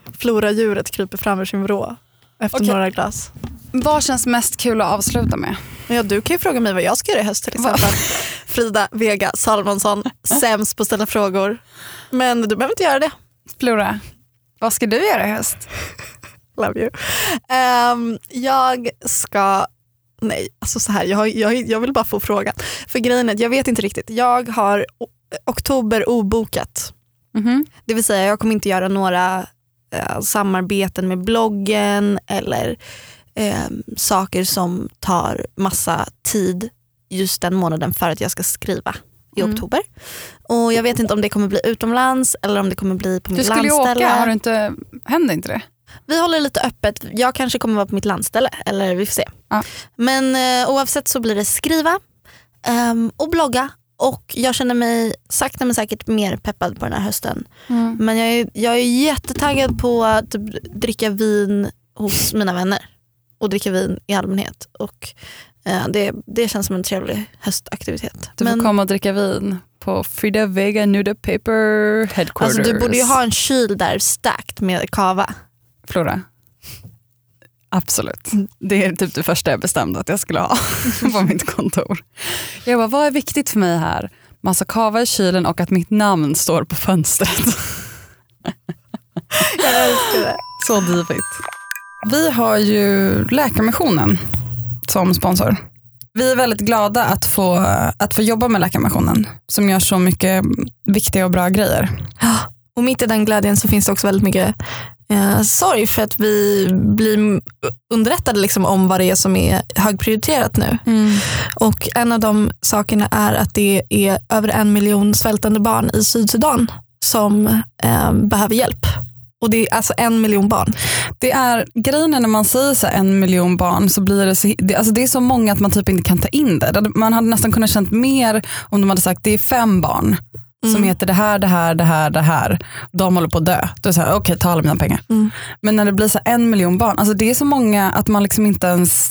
Floradjuret kryper fram ur sin vrå efter Okej. några glas. Vad känns mest kul att avsluta med? Ja, du kan ju fråga mig vad jag ska göra i höst till exempel. Frida Vega Salomonsson, sämst på att ställa frågor. Men du behöver inte göra det. Flora, vad ska du göra i höst? Love you. Ehm, jag ska... Nej, alltså så här, jag, jag, jag vill bara få frågan. För grejen är att jag vet inte riktigt. Jag har oktober obokat. Mhm. Det vill säga jag kommer inte göra några eh, samarbeten med bloggen eller eh, saker som tar massa tid just den månaden för att jag ska skriva i Mm. oktober. Och Jag vet inte om det kommer bli utomlands eller om det kommer bli på Du mitt skulle ju landställe. åka, har du inte, händer inte det? Vi håller lite öppet. Jag kanske kommer vara på mitt landställe eller vi får se. Ja. Men eh, oavsett så blir det skriva ehm, och blogga och jag känner mig sakta men säkert mer peppad på den här hösten. Men jag är, jag är jättetaggad på att typ dricka vin hos mina vänner och dricka vin i allmänhet. Och, eh, det, det känns som en trevlig höstaktivitet. Du får komma och dricka vin på Frida Vega Nuda Paper Headquarters. alltså, du borde ju ha en kyl där stacked med kava. Flora. Absolut. Det är typ det första jag bestämde att jag skulle ha på mitt kontor. Jag bara, vad är viktigt för mig här? Massa kava i kylen och att mitt namn står på fönstret. Jag älskar det. Så divigt. Vi har ju Läkarmissionen som sponsor. Vi är väldigt glada att få, att få jobba med Läkarmissionen som gör så mycket viktiga och bra grejer. Och mitt i den glädjen så finns det också väldigt mycket eh, sorg för att vi blir underrättade liksom om vad det är som är högprioriterat nu. Och en av de sakerna är att det är över en miljon svältande barn i Sydsudan som eh, behöver hjälp. Och det är alltså en miljon barn. Det är grejen är när man säger så en miljon barn så blir det, så, det, alltså det är så många att man typ inte kan ta in det. Man hade nästan kunnat känt mer om de hade sagt det är fem barn som heter det här, det här, det här, det här. De håller på att dö. Då är det okej ta alla mina pengar. Men när det blir så en miljon barn, alltså det är så många att man liksom inte ens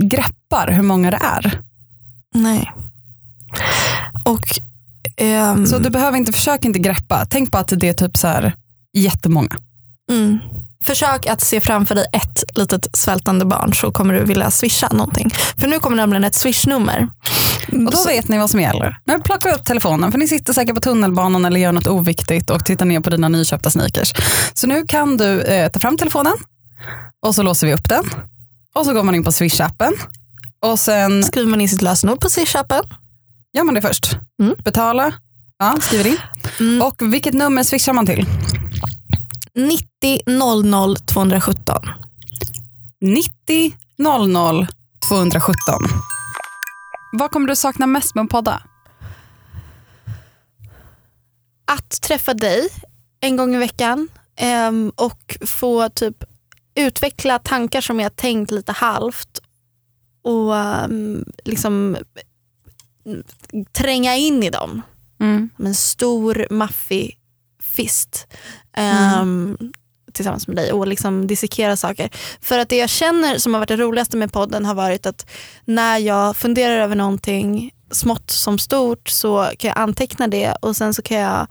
greppar hur många det är. Nej. Och ehm, Så du behöver inte, försök inte greppa. Tänk på att det är typ så här jättemånga. Mm. Försök att se framför dig ett litet svältande barn så kommer du vilja swisha någonting. För nu kommer nämligen ett swishnummer. Och då vet ni vad som gäller. Nu plockar vi upp telefonen för ni sitter säkert på tunnelbanan eller gör något oviktigt och tittar ner på dina nyköpta sneakers. Så nu kan du eh, ta fram telefonen och så låser vi upp den. Och så går man in på Swish-appen. Och sen Skriver man in sitt lösenord på swishappen. gör man det först. Mm. Betala, ja, skriver in. Mm. Och vilket nummer swishar man till? 90 00 217. 90 00 217. Vad kommer du sakna mest med att podda? Att träffa dig en gång i veckan ehm, och få typ utveckla tankar som jag tänkt lite halvt och ehm, liksom tränga in i dem Mm. med en stor maffig fist Mm. ehm, tillsammans med dig och liksom dissekera saker. För att det jag känner som har varit det roligaste med podden har varit att när jag funderar över någonting smått som stort så kan jag anteckna det och sen så kan jag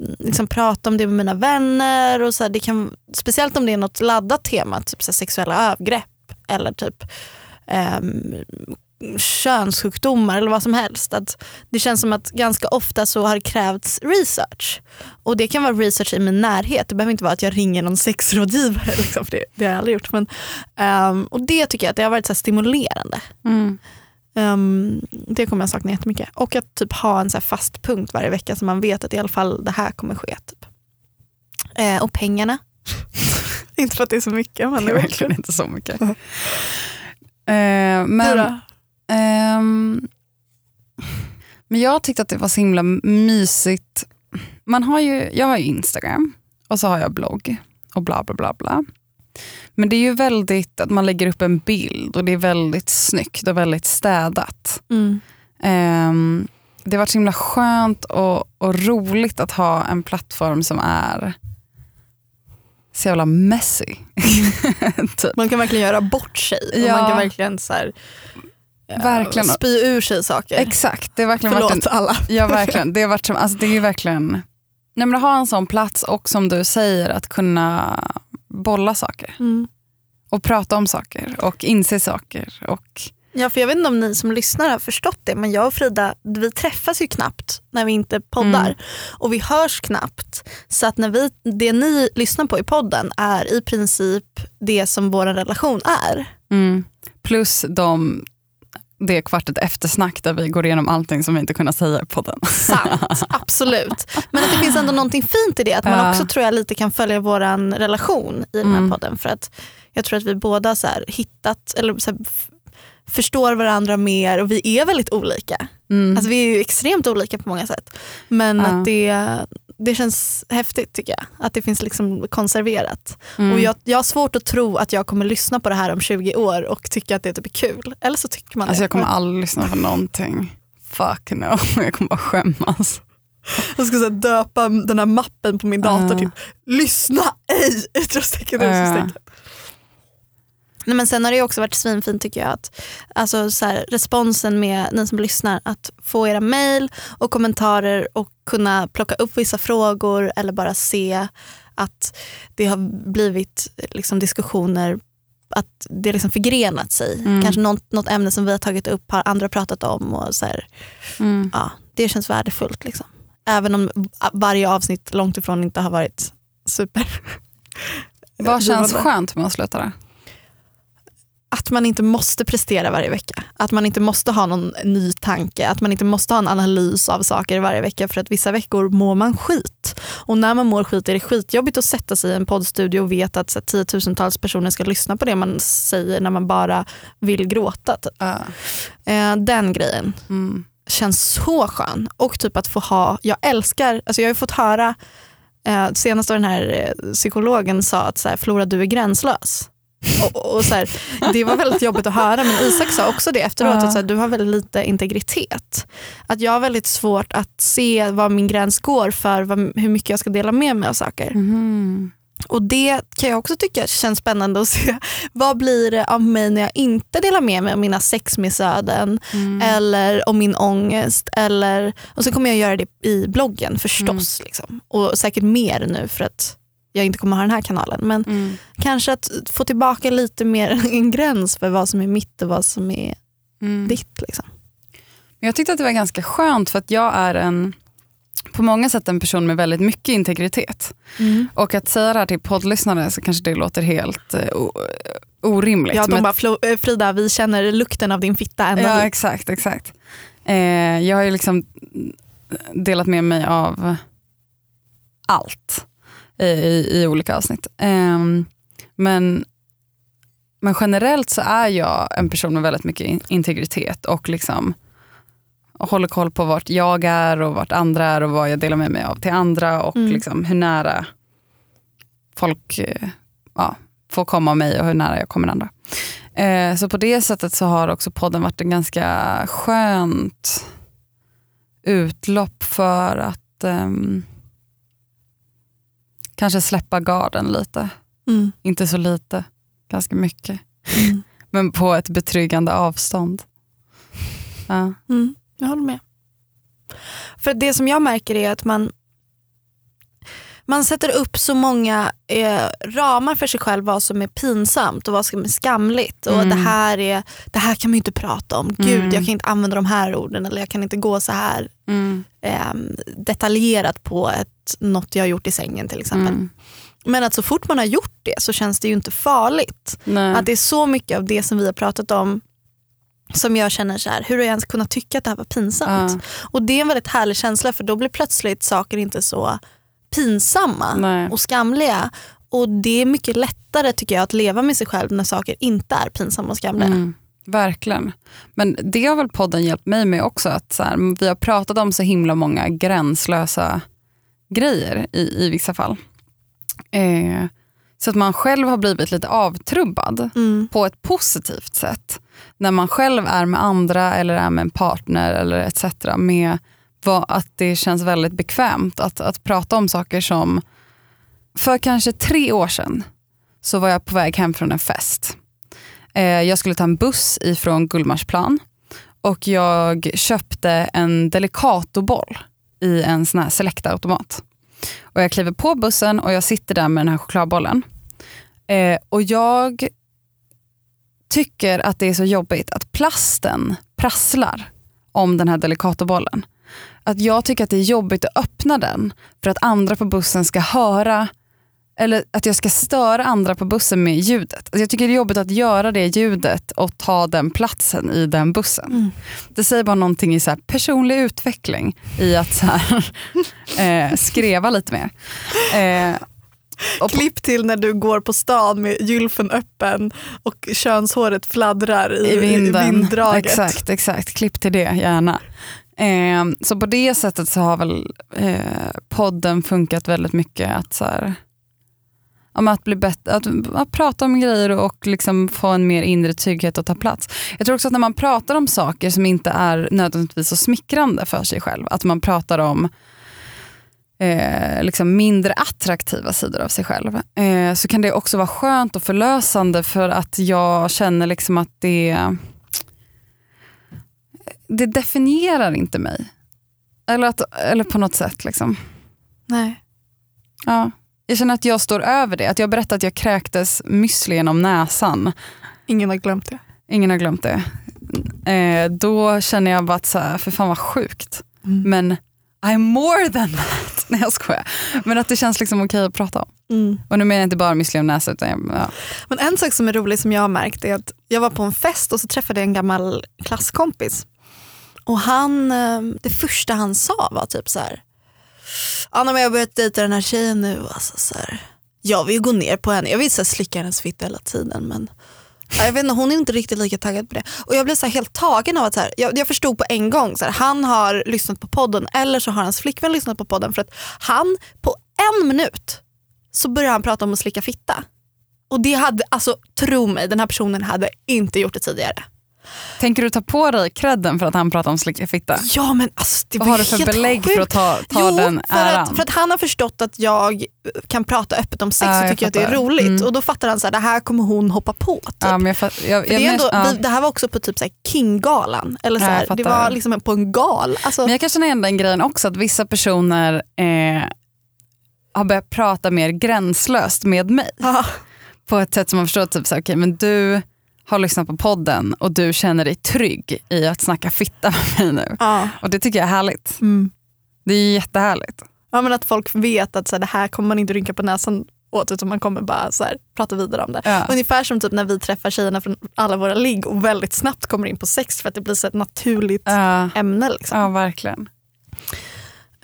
mm, liksom prata om det med mina vänner. Och så här, det kan, speciellt om det är något laddat tema, typ så sexuella övergrepp eller typ ehm, könssjukdomar eller vad som helst. Att det känns som att ganska ofta så har det krävts research. Och det kan vara research i min närhet. Det behöver inte vara att jag ringer någon sexrådgivare. Liksom, det, det har jag aldrig gjort. Men, ehm, och det tycker jag att det har varit så stimulerande. Mm. Ehm, det kommer jag sakna jättemycket. Och att typ ha en så här fast punkt varje vecka så man vet att i alla fall det här kommer ske. Typ. Eh, och pengarna. inte för att det är så mycket. Men Det är verkligen inte så mycket. Eh, men, Ehm, men jag tyckte att det var så himla mysigt. Man har ju, jag har ju Instagram och så har jag blogg och bla bla bla bla. Men det är ju väldigt att man lägger upp en bild och det är väldigt snyggt och väldigt städat. Mm. Ehm, det har varit så himla skönt och, och roligt att ha en plattform som är så jävla messy. typ. Man kan verkligen göra bort sig. Och Ja. man kan verkligen så här, Verkligen. spy ur sig saker. Exakt, det har verkligen varit en, Förlåt alla. Ja verkligen. Det har varit som, alltså det är verkligen, nej men att ha en sån plats och som du säger att kunna bolla saker Mm. och prata om saker och inse saker. Och, Ja, för jag vet inte om ni som lyssnar har förstått det, men jag och Frida vi träffas ju knappt när vi inte poddar. Mm. Och vi hörs knappt. Så att när vi, det ni lyssnar på i podden är i princip det som vår relation är. mm, plus de, det kvartet eftersnack där vi går igenom allting som vi inte kunnat säga i podden. Sant, absolut. Men att det finns ändå någonting fint i det. Att man också tror jag lite kan följa vår relation i den här Mm. podden. För att jag tror att vi båda så hittat, eller så förstår varandra mer och vi är väldigt olika. Mm. Alltså vi är ju extremt olika på många sätt. Men Ja. att det, det känns häftigt tycker jag. Att det finns liksom konserverat. Mm. Och jag, jag har svårt att tro att jag kommer lyssna på det här om 20 år och tycka att det typ är kul. Eller så tycker man Alltså det. jag kommer aldrig lyssna på någonting. Fuck no, jag kommer bara skämmas. Jag ska så döpa den här mappen på min dator Ja. till lyssna ej! Utropstecken, utropstecken. Nej, men sen har det också varit svinfint tycker jag att alltså, så här, responsen med ni som lyssnar att få era mejl och kommentarer och kunna plocka upp vissa frågor eller bara se att det har blivit liksom, diskussioner att det liksom förgrenat sig. Mm. Kanske något, något ämne som vi har tagit upp har andra pratat om. Och så här, Mm. ja, det känns värdefullt. Liksom. Även om varje avsnitt långt ifrån inte har varit super. Vad känns skönt med att sluta det? Att man inte måste prestera varje vecka. Att man inte måste ha någon ny tanke. Att man inte måste ha en analys av saker varje vecka för att vissa veckor mår man skit. Och när man mår skit är det skitjobbigt att sätta sig i en poddstudio och veta att så, tiotusentals personer ska lyssna på det man säger när man bara vill gråta. Typ. Eh, den grejen Mm. känns så skön. Och typ att få ha, jag älskar, alltså jag har ju fått höra, eh, senast den här eh, psykologen sa att så här, Flora du är gränslös. Och, och så här, det var väldigt jobbigt att höra men Isak sa också det efteråt, att så här, du har väldigt lite integritet. Att jag har väldigt svårt att se var min gräns går för vad, hur mycket jag ska dela med mig av saker. Mhm. Och det kan jag också tycka känns spännande att se. Vad blir det av mig när jag inte delar med mig av mina sexmissöden Mm. eller om min ångest. Eller, och så kommer jag göra det i bloggen förstås. Liksom. Och säkert mer nu för att jag inte kommer ha den här kanalen. Men Mm. kanske att få tillbaka lite mer en gräns för vad som är mitt och vad som är Mm. ditt. Liksom. Men Jag tyckte att det var ganska skönt för att jag är en på många sätt en person med väldigt mycket integritet. Och att säga det här till poddlyssnare så kanske det låter helt o- orimligt. Ja, de bara, "Flo- eh, Frida vi känner lukten av din fitta ända Ja hit." exakt, exakt. Eh, jag har ju liksom delat med mig av allt i, i, i olika avsnitt. Ehm, men, men generellt så är jag en person med väldigt mycket in- integritet och liksom och håller koll på vart jag är och vart andra är och vad jag delar med mig av till andra och Mm. liksom hur nära folk eh, ja, får komma mig och hur nära jag kommer andra. Eh, så på det sättet så har också podden varit en ganska skönt utlopp för att ehm, kanske släppa garden lite. Mm. Inte så lite, ganska mycket. Mm. Men på ett betryggande avstånd. Ja. Mm, jag håller med. För det som jag märker är att man man sätter upp så många eh, ramar för sig själv vad som är pinsamt och vad som är skamligt. Och Mm. det, här är, det här kan man ju inte prata om. Gud, Mm. jag kan inte använda de här orden eller jag kan inte gå så här Mm. eh, detaljerat på ett, något jag har gjort i sängen till exempel. Mm. Men att så fort man har gjort det så känns det ju inte farligt. Nej. Att det är så mycket av det som vi har pratat om som jag känner så här, hur har jag ens kunnat tycka att det här var pinsamt? Ja. Och det är en väldigt härlig känsla för då blir plötsligt saker inte så pinsamma Nej. och skamliga. Och det är mycket lättare tycker jag att leva med sig själv när saker inte är pinsamma och skamliga. Mm, verkligen. Men det har väl podden hjälpt mig med också. Att så här, vi har pratat om så himla många gränslösa grejer i, i vissa fall. Eh, så att man själv har blivit lite avtrubbad Mm. på ett positivt sätt. När man själv är med andra eller är med en partner eller etc. Med var att det känns väldigt bekvämt att, att prata om saker som för kanske tre år sedan så var jag på väg hem från en fest. Eh, jag skulle ta en buss ifrån Gullmarsplan och jag köpte en Delicatoboll i en sån här Selecta-automat. Och jag kliver på bussen och jag sitter där med den här chokladbollen. Eh, och jag tycker att det är så jobbigt att plasten prasslar om den här Delicatobollen. Att jag tycker att det är jobbigt att öppna den för att andra på bussen ska höra eller att jag ska störa andra på bussen med ljudet. Alltså jag tycker det är jobbigt att göra det ljudet och ta den platsen i den bussen. Mm. Det säger bara någonting i så här personlig utveckling i att så här, eh, skreva lite mer. Eh, och Klipp till när du går på stan med gylfen öppen och könshåret fladdrar i, I vinden. vinddraget. Exakt, exakt. Klipp till det gärna. Eh, så på det sättet så har väl eh, podden funkat väldigt mycket att, så här, om att bli bättre, att, att prata om grejer och liksom få en mer inre trygghet och ta plats. Jag tror också att när man pratar om saker som inte är nödvändigtvis så smickrande för sig själv, att man pratar om eh, liksom mindre attraktiva sidor av sig själv, eh, så kan det också vara skönt och förlösande för att jag känner liksom att det det definierar inte mig. Eller, att, eller på något sätt. Liksom. Nej. Ja. Jag känner att jag står över det. Att jag berättar att jag kräktes müsli genom näsan. Ingen har glömt det. Ingen har glömt det. Eh, då känner jag bara att så här, för fan vad sjukt. Mm. Men I'm more than that. Nej jag skojar. Men att det känns liksom okej att prata om. Mm. Och nu menar jag inte bara müsli genom näsan. Utan jag, ja. Men en sak som är rolig som jag har märkt är att jag var på en fest och så träffade jag en gammal klasskompis. Och han, ehm, det första han sa var typ så här. Anna men jag har börjat dejta den här tjejen nu. Alltså, så här. Jag vill ju gå ner på henne. Jag vill så här, slicka hennes fitta hela tiden. Men jag vet inte, hon är inte riktigt lika taggad på det. Och jag blev så här, helt tagen av att så här, jag, jag förstod på en gång. Så här, han har lyssnat på podden eller så har hans flickvän lyssnat på podden. För att han på en minut så började han prata om att slicka fitta. Och det hade, alltså tro mig, den här personen hade inte gjort det tidigare. Tänker du ta på dig credden för att han pratar om slicka fitta? Ja men alltså det Vad har du för belägg sjukt. för att ta, ta jo, den för äran? att, för att han har förstått att jag kan prata öppet om sex Ja, och tycker att det är roligt. Mm. Och då fattar han att det här kommer hon hoppa på. Typ. ja, men jag, fatt- jag, För jag, det, är ändå, ja. vi, det här var också på typ så här King-galan. Eller så Ja, jag här, det var liksom på en gal. Alltså, Men jag kan känna igen den grejen också, att vissa personer eh, har börjat prata mer gränslöst med mig. ja, På ett sätt som man förstår, typ så här, okay, men du har lyssnat på podden och du känner dig trygg i att snacka fitta med mig nu. ja. Och det tycker jag är härligt. Mm. Det är jättehärligt. ja men att folk vet att så här, det här kommer man inte rynka på näsan åt utan man kommer bara så här, prata vidare om det. Ja. Ungefär som typ när vi träffar tjejerna från alla våra ligg och väldigt snabbt kommer in på sex för att det blir så ett naturligt Ja, ämne. Liksom. ja verkligen.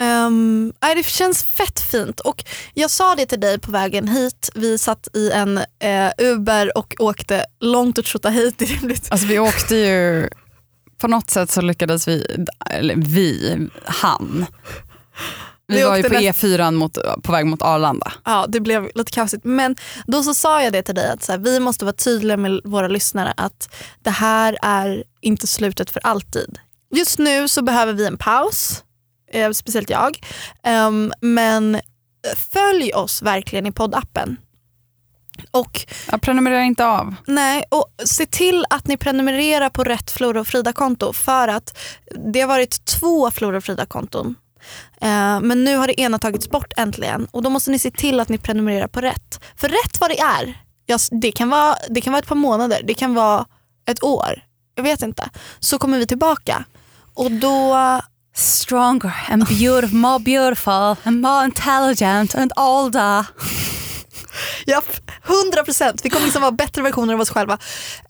Um, det känns fett fint. Och jag sa det till dig på vägen hit. Vi satt i en eh, Uber och åkte långt åt Tjotahejti. Alltså vi åkte ju, på något sätt så lyckades vi, eller vi, han. Vi, Vi var ju på näst- E4 mot, på väg mot Arlanda. Ja, det blev lite kaosigt. Men då så sa jag det till dig att så här, vi måste vara tydliga med våra lyssnare att det här är inte slutet för alltid. Just nu så behöver vi en paus, eh, speciellt jag. Ehm, men följ oss verkligen i poddappen. Och Jag prenumererar inte av. Nej, och se till att ni prenumererar på rätt Flora och Frida-konto för att det har varit två Flora och Frida-konton. Eh, men nu har det ena tagits bort äntligen och då måste ni se till att ni prenumererar på rätt. För rätt vad det är, ja, det, kan vara, det kan vara ett par månader, det kan vara ett år, jag vet inte. Så kommer vi tillbaka och då Stronger and beautiful, more beautiful and more intelligent and older. Ja, 100 procent. Vi kommer liksom vara bättre versioner av oss själva.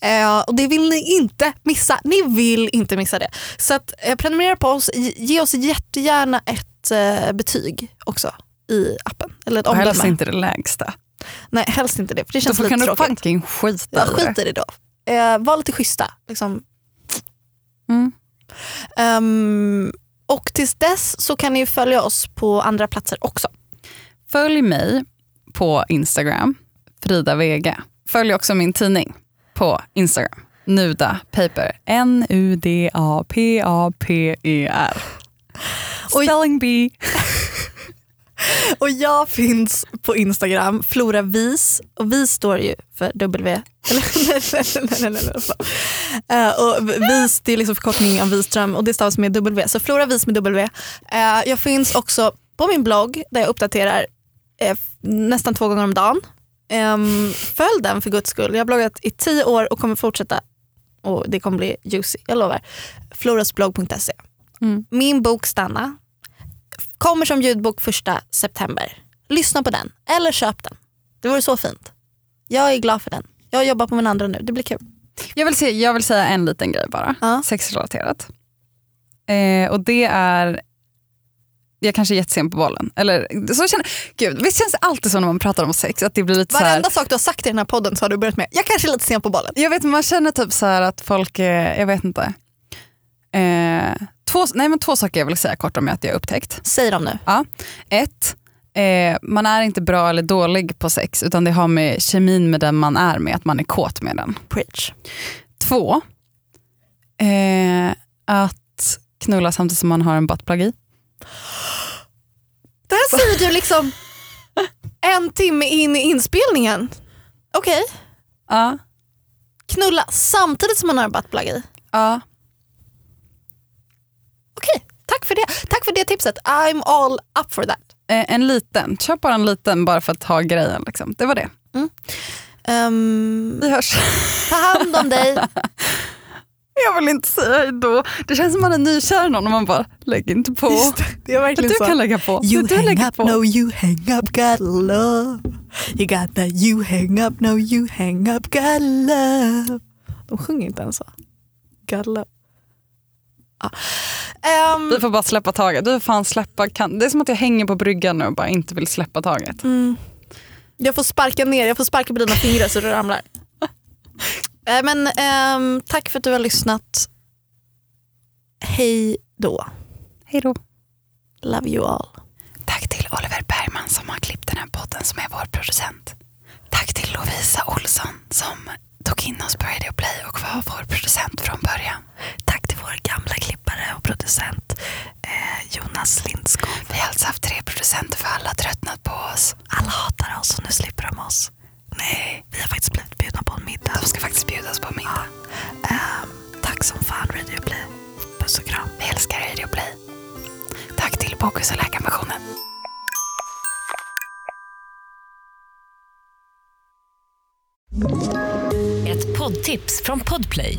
Eh, och det vill ni inte missa. Ni vill inte missa det. Så att, eh, prenumerera på oss. Ge- oss jättegärna ett eh, betyg också i appen. Eller ett Och helst omdöme. inte det lägsta. Nej, helst inte det. För det Då känns får- lite kan du fucking skita Ja, i det. skit i det då. Eh, var lite schyssta. Liksom. Mm. Ehm, och tills dess så kan ni följa oss på andra platser också. Följ mig på Instagram, Frida Vega. Följ också min tidning på Instagram, Nuda Paper. N-U-D-A-P-A-P-E-R. Spelling bee. Och jag finns på Instagram, Flora Vis. Och Vis står ju för W. Eh, och Vis det är liksom förkortning av Wiström och det stavas med W. Så Flora Vis med W. Eh, jag finns också på min blogg där jag uppdaterar eh, nästan två gånger om dagen. Um, följ den för guds skull. Jag har bloggat i tio år och kommer fortsätta. Och det kommer bli juicy, jag lovar. Florasblogg.se. Mm. Min bok Stanna kommer som ljudbok första september. Lyssna på den eller köp den. Det vore så fint. Jag är glad för den. Jag jobbar på min andra nu, det blir kul. Jag vill, se, jag vill säga en liten grej bara, Ja. sexrelaterat. Eh, och det är, jag kanske är jättesen på bollen. Eller, så känner, gud, visst känns det alltid så när man pratar om sex att det blir lite så här, Varenda sak du har sagt i den här podden så har du börjat med, jag kanske är lite sen på bollen. Jag vet man känner typ så här att folk, är, jag vet inte. Eh, två, nej men två saker jag vill säga kort om att jag har upptäckt. Säg dem nu. Ja. Ett, eh, man är inte bra eller dålig på sex utan det har med kemin med den man är med, att man är kåt med den. Preach. Två, eh, att knulla samtidigt som man har en buttplug i. Det här säger du liksom en timme in i inspelningen. Okej, Ja. knulla samtidigt som man har en buttplug i. ja. Tack för det. Tack för det tipset. I'm all up for that. Eh, en liten, köp bara en liten bara för att ha grejen. Liksom. Det var det. Um, Vi hörs. ta hand om dig. Jag vill inte säga hejdå. Det känns som man är nykär i någon och man bara, lägg inte på. Det, det är verkligen du så. kan lägga på. You du hang up, på. no you hang up, got love. You got that you hang up, no you hang up, got love. De sjunger inte ens så. Got love. Ja. Ehm, Vi får bara släppa taget. Du får fan släppa. Kan... Det är som att jag hänger på bryggan nu och bara inte vill släppa taget. mm, jag får sparka ner, jag får sparka på dina fingrar så du ramlar. Eh, Men ehm, tack för att du har lyssnat. Hej då. Hej då. Love you all. Tack till Oliver Bergman som har klippt den här podden som är vår producent. Tack till Lovisa Olsson som tog in oss på Radio Play och var vår producent från början. Vår gamla klippare och producent eh, Jonas Lindskog. Vi har alltså haft tre producenter för alla har tröttnat på oss. Alla hatar oss och nu slipper de oss. Nej, vi har faktiskt blivit bjudna på en middag. De ska faktiskt bjudas på middag. Ehm, tack som fan Radio Play. Puss och kram. Vi älskar Radio Play. Tack till Bokus och Läkarmissionen. Ett poddtips från Podplay.